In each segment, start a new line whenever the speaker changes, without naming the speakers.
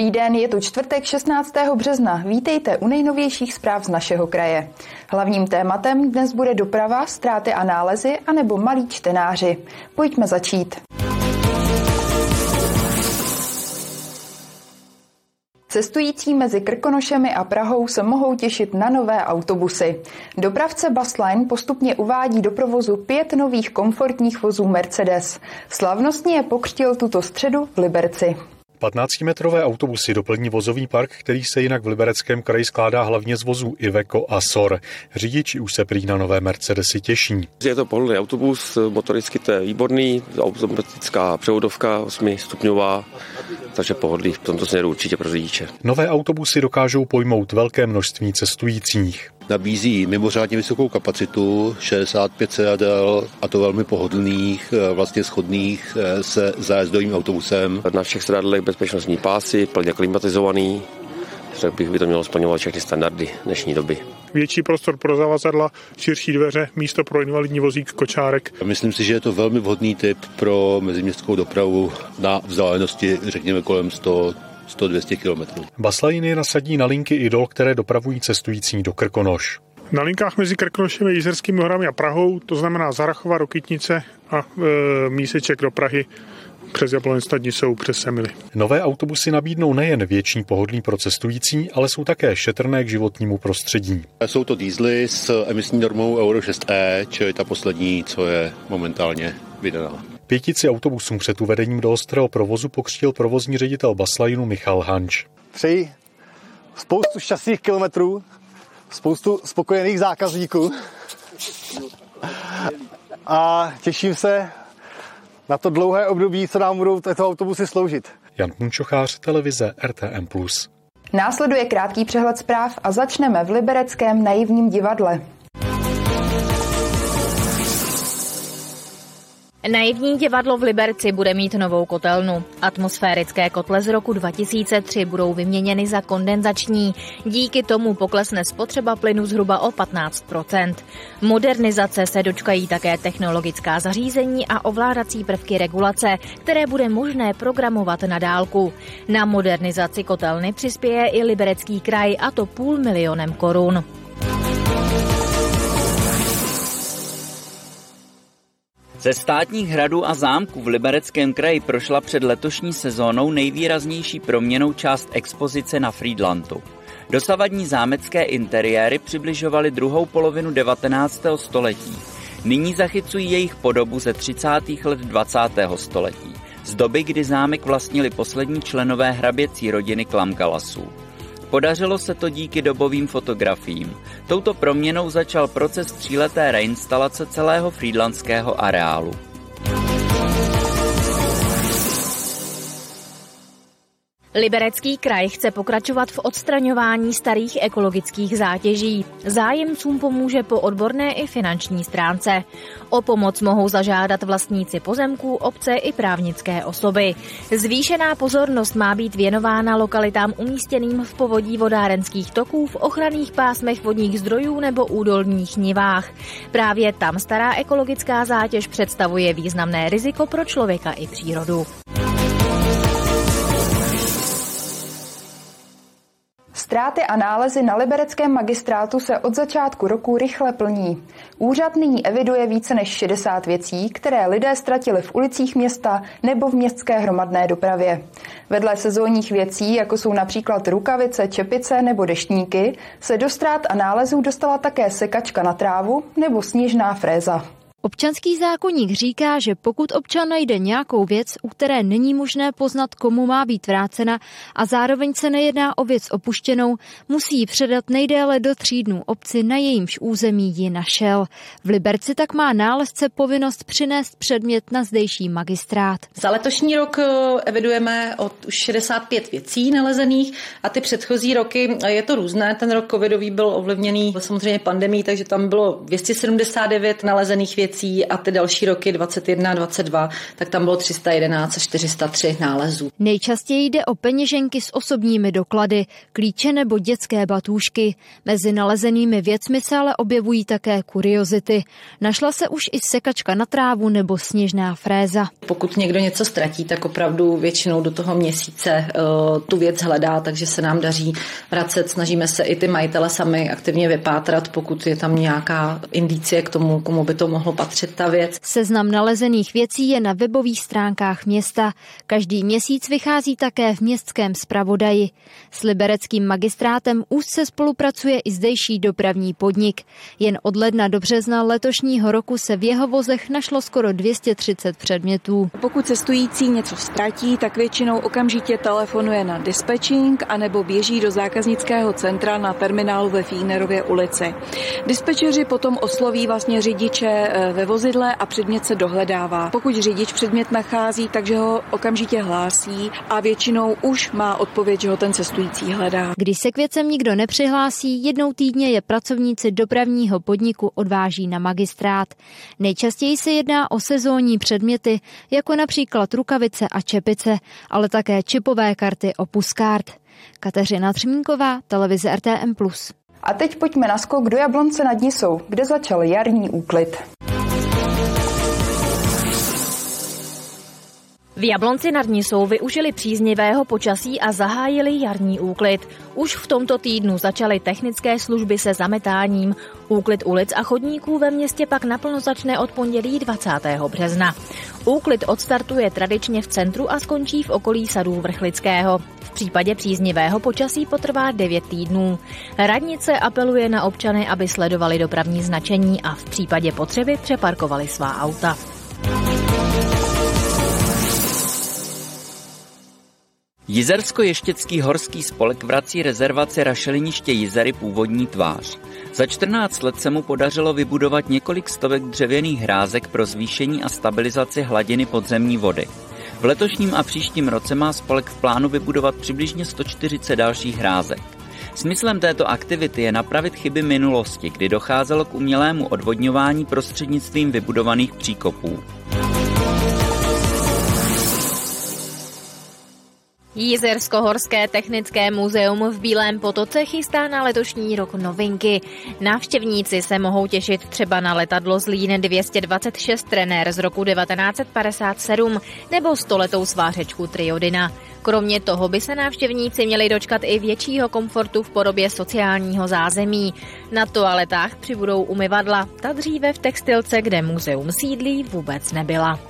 Dobrý den, je tu čtvrtek 16. března. Vítejte u nejnovějších zpráv z našeho kraje. Hlavním tématem dnes bude doprava, ztráty a nálezy anebo malí čtenáři. Pojďme začít. Cestující mezi Krkonošemi a Prahou se mohou těšit na nové autobusy. Dopravce Busline postupně uvádí do provozu pět nových komfortních vozů Mercedes. Slavnostně je pokřtil tuto středu v Liberci.
15-metrové autobusy doplní vozový park, který se jinak v Libereckém kraji skládá hlavně z vozů Iveco a SOR. Řidiči už se prý na nové Mercedesy těší.
Je to pohodlný autobus, motoricky to je výborný, automatická převodovka 8 stupňová, takže pohodlí v tomto směru určitě pro řidiče.
Nové autobusy dokážou pojmout velké množství cestujících
nabízí mimořádně vysokou kapacitu, 65 sedadel a to velmi pohodlných, eh, vlastně schodných eh, se zájezdovým autobusem.
Na všech sedadlech bezpečnostní pásy, plně klimatizovaný, řekl bych, by to mělo splňovat všechny standardy dnešní doby.
Větší prostor pro zavazadla, širší dveře, místo pro invalidní vozík, kočárek.
Myslím si, že je to velmi vhodný typ pro meziměstskou dopravu na vzdálenosti, řekněme kolem 100 100-200 km.
Baslajiny nasadí na linky idol, které dopravují cestující do Krkonoš.
Na linkách mezi Krkonošem, Jízerskými horami a Prahou, to znamená Zarachova, Rokytnice a e, Míseček do Prahy, přes Jablonec jsou přes Semily.
Nové autobusy nabídnou nejen větší pohodlí pro cestující, ale jsou také šetrné k životnímu prostředí.
Jsou to dýzly s emisní normou Euro 6e, čili ta poslední, co je momentálně vydaná.
Pětici autobusům před uvedením do ostrého provozu pokřtil provozní ředitel Baslajinu Michal Hanč.
Přeji spoustu šťastných kilometrů, spoustu spokojených zákazníků a těším se na to dlouhé období, co nám budou tyto autobusy sloužit.
Jan Munčochář, televize RTM+.
Následuje krátký přehled zpráv a začneme v Libereckém naivním divadle.
Naivní divadlo v Liberci bude mít novou kotelnu. Atmosférické kotle z roku 2003 budou vyměněny za kondenzační. Díky tomu poklesne spotřeba plynu zhruba o 15% Modernizace se dočkají také technologická zařízení a ovládací prvky regulace, které bude možné programovat na dálku. Na modernizaci kotelny přispěje i Liberecký kraj a to půl milionem korun.
Ze státních hradů a zámků v Libereckém kraji prošla před letošní sezónou nejvýraznější proměnou část expozice na Friedlandu. Dosavadní zámecké interiéry přibližovaly druhou polovinu 19. století. Nyní zachycují jejich podobu ze 30. let 20. století, z doby, kdy zámek vlastnili poslední členové hraběcí rodiny Klamgalasů. Podařilo se to díky dobovým fotografiím. Touto proměnou začal proces tříleté reinstalace celého frýdlandského areálu.
Liberecký kraj chce pokračovat v odstraňování starých ekologických zátěží. Zájemcům pomůže po odborné i finanční stránce. O pomoc mohou zažádat vlastníci pozemků, obce i právnické osoby. Zvýšená pozornost má být věnována lokalitám umístěným v povodí vodárenských toků v ochranných pásmech vodních zdrojů nebo údolních nivách. Právě tam stará ekologická zátěž představuje významné riziko pro člověka i přírodu.
Ztráty a nálezy na libereckém magistrátu se od začátku roku rychle plní. Úřad nyní eviduje více než 60 věcí, které lidé ztratili v ulicích města nebo v městské hromadné dopravě. Vedle sezónních věcí, jako jsou například rukavice, čepice nebo deštníky, se do ztrát a nálezů dostala také sekačka na trávu nebo sněžná fréza.
Občanský zákonník říká, že pokud občan najde nějakou věc, u které není možné poznat, komu má být vrácena a zároveň se nejedná o věc opuštěnou, musí ji předat nejdéle do tří dnů obci, na jejímž území ji našel. V Liberci tak má nálezce povinnost přinést předmět na zdejší magistrát.
Za letošní rok eh, evidujeme od 65 věcí nalezených a ty předchozí roky je to různé. Ten rok covidový byl ovlivněný samozřejmě pandemí, takže tam bylo 279 nalezených věcí věcí a ty další roky 21 a 22, tak tam bylo 311 a 403 nálezů.
Nejčastěji jde o peněženky s osobními doklady, klíče nebo dětské batůžky. Mezi nalezenými věcmi se ale objevují také kuriozity. Našla se už i sekačka na trávu nebo sněžná fréza.
Pokud někdo něco ztratí, tak opravdu většinou do toho měsíce uh, tu věc hledá, takže se nám daří vracet. Snažíme se i ty majitele sami aktivně vypátrat, pokud je tam nějaká indicie k tomu, komu by to mohlo patřit ta věc.
Seznam nalezených věcí je na webových stránkách města. Každý měsíc vychází také v městském zpravodaji. S libereckým magistrátem úzce spolupracuje i zdejší dopravní podnik. Jen od ledna do března letošního roku se v jeho vozech našlo skoro 230 předmětů.
Pokud cestující něco ztratí, tak většinou okamžitě telefonuje na dispečing anebo běží do zákaznického centra na terminálu ve Fínerově ulici. Dispečeři potom osloví vlastně řidiče eh, ve vozidle a předmět se dohledává. Pokud řidič předmět nachází, takže ho okamžitě hlásí a většinou už má odpověď, že ho ten cestující hledá.
Když se k věcem nikdo nepřihlásí, jednou týdně je pracovníci dopravního podniku odváží na magistrát. Nejčastěji se jedná o sezónní předměty, jako například rukavice a čepice, ale také čipové karty Opus Card. Kateřina Třmínková, televize RTM+.
A teď pojďme na skok do Jablonce nad Nisou, kde začal jarní úklid.
V Jablonci nad Nisou využili příznivého počasí a zahájili jarní úklid. Už v tomto týdnu začaly technické služby se zametáním. Úklid ulic a chodníků ve městě pak naplno začne od pondělí 20. března. Úklid odstartuje tradičně v centru a skončí v okolí sadů Vrchlického. V případě příznivého počasí potrvá 9 týdnů. Radnice apeluje na občany, aby sledovali dopravní značení a v případě potřeby přeparkovali svá auta.
Jizersko-ještěcký horský spolek vrací rezervaci rašeliniště Jizery původní tvář. Za 14 let se mu podařilo vybudovat několik stovek dřevěných hrázek pro zvýšení a stabilizaci hladiny podzemní vody. V letošním a příštím roce má spolek v plánu vybudovat přibližně 140 dalších hrázek. Smyslem této aktivity je napravit chyby minulosti, kdy docházelo k umělému odvodňování prostřednictvím vybudovaných příkopů.
Jízersko-horské technické muzeum v Bílém potoce chystá na letošní rok novinky. Návštěvníci se mohou těšit třeba na letadlo z Lín 226 trenér z roku 1957 nebo stoletou svářečku Triodina. Kromě toho by se návštěvníci měli dočkat i většího komfortu v podobě sociálního zázemí. Na toaletách přibudou umyvadla, ta dříve v textilce, kde muzeum sídlí, vůbec nebyla.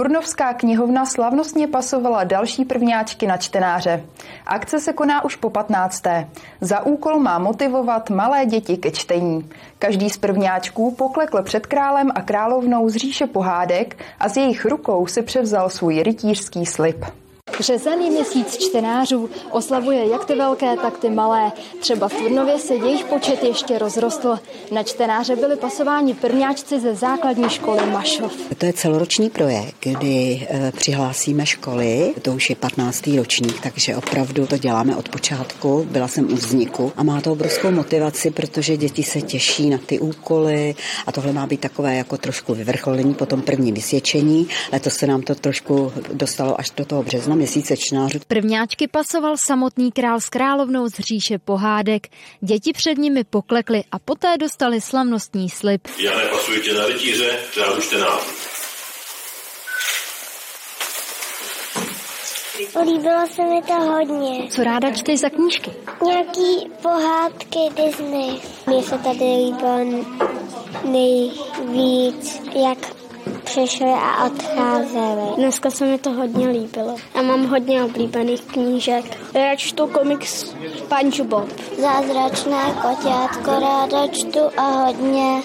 Turnovská knihovna slavnostně pasovala další prvňáčky na čtenáře. Akce se koná už po 15. Za úkol má motivovat malé děti ke čtení. Každý z prvňáčků poklekl před králem a královnou z říše pohádek a z jejich rukou si převzal svůj rytířský slib.
Březen měsíc čtenářů, oslavuje jak ty velké, tak ty malé. Třeba v Turnově se jejich počet ještě rozrostl. Na čtenáře byli pasováni prvňáčci ze základní školy Mašov.
To je celoroční projekt, kdy e, přihlásíme školy, to už je 15. ročník, takže opravdu to děláme od počátku, byla jsem u vzniku a má to obrovskou motivaci, protože děti se těší na ty úkoly a tohle má být takové jako trošku vyvrcholení po tom prvním vysvědčení. Letos se nám to trošku dostalo až do toho března, čtenářů.
Prvňáčky pasoval samotný král s královnou z říše pohádek. Děti před nimi poklekly a poté dostali slavnostní slib.
Já nepasuji tě na rytíře, řádu čtenářů.
Líbilo se mi to hodně.
Co ráda čteš za knížky?
Nějaký pohádky Disney. Mně se tady líbilo nejvíc, jak přišli a odcházeli.
Dneska se mi to hodně líbilo. Já mám hodně oblíbených knížek. Já čtu komiks SpongeBob.
Zázračné koťátko ráda čtu a hodně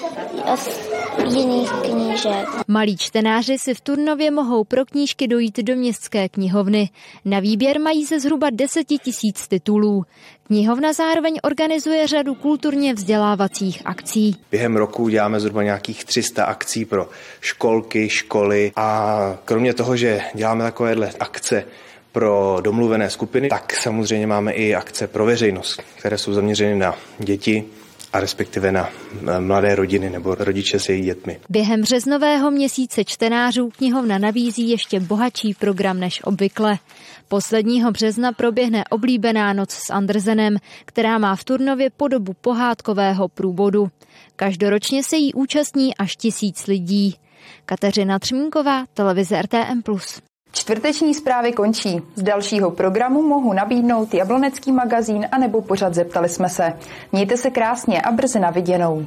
jiných knížek.
Malí čtenáři si v Turnově mohou pro knížky dojít do městské knihovny. Na výběr mají ze zhruba 10 tisíc titulů. Knihovna zároveň organizuje řadu kulturně vzdělávacích akcí.
Během roku děláme zhruba nějakých 300 akcí pro školky, školy a kromě toho, že děláme takovéhle akce pro domluvené skupiny, tak samozřejmě máme i akce pro veřejnost, které jsou zaměřeny na děti, a respektive na mladé rodiny nebo rodiče s jejich dětmi.
Během březnového měsíce čtenářů knihovna nabízí ještě bohatší program než obvykle. Posledního března proběhne oblíbená noc s Andersenem, která má v Turnově podobu pohádkového průvodu. Každoročně se jí účastní až tisíc lidí. Kateřina Třmínková, televize RTM+.
Čtvrteční zprávy končí. Z dalšího programu mohu nabídnout Jablonecký magazín anebo pořad Zeptali jsme se. Mějte se krásně a brzy na viděnou.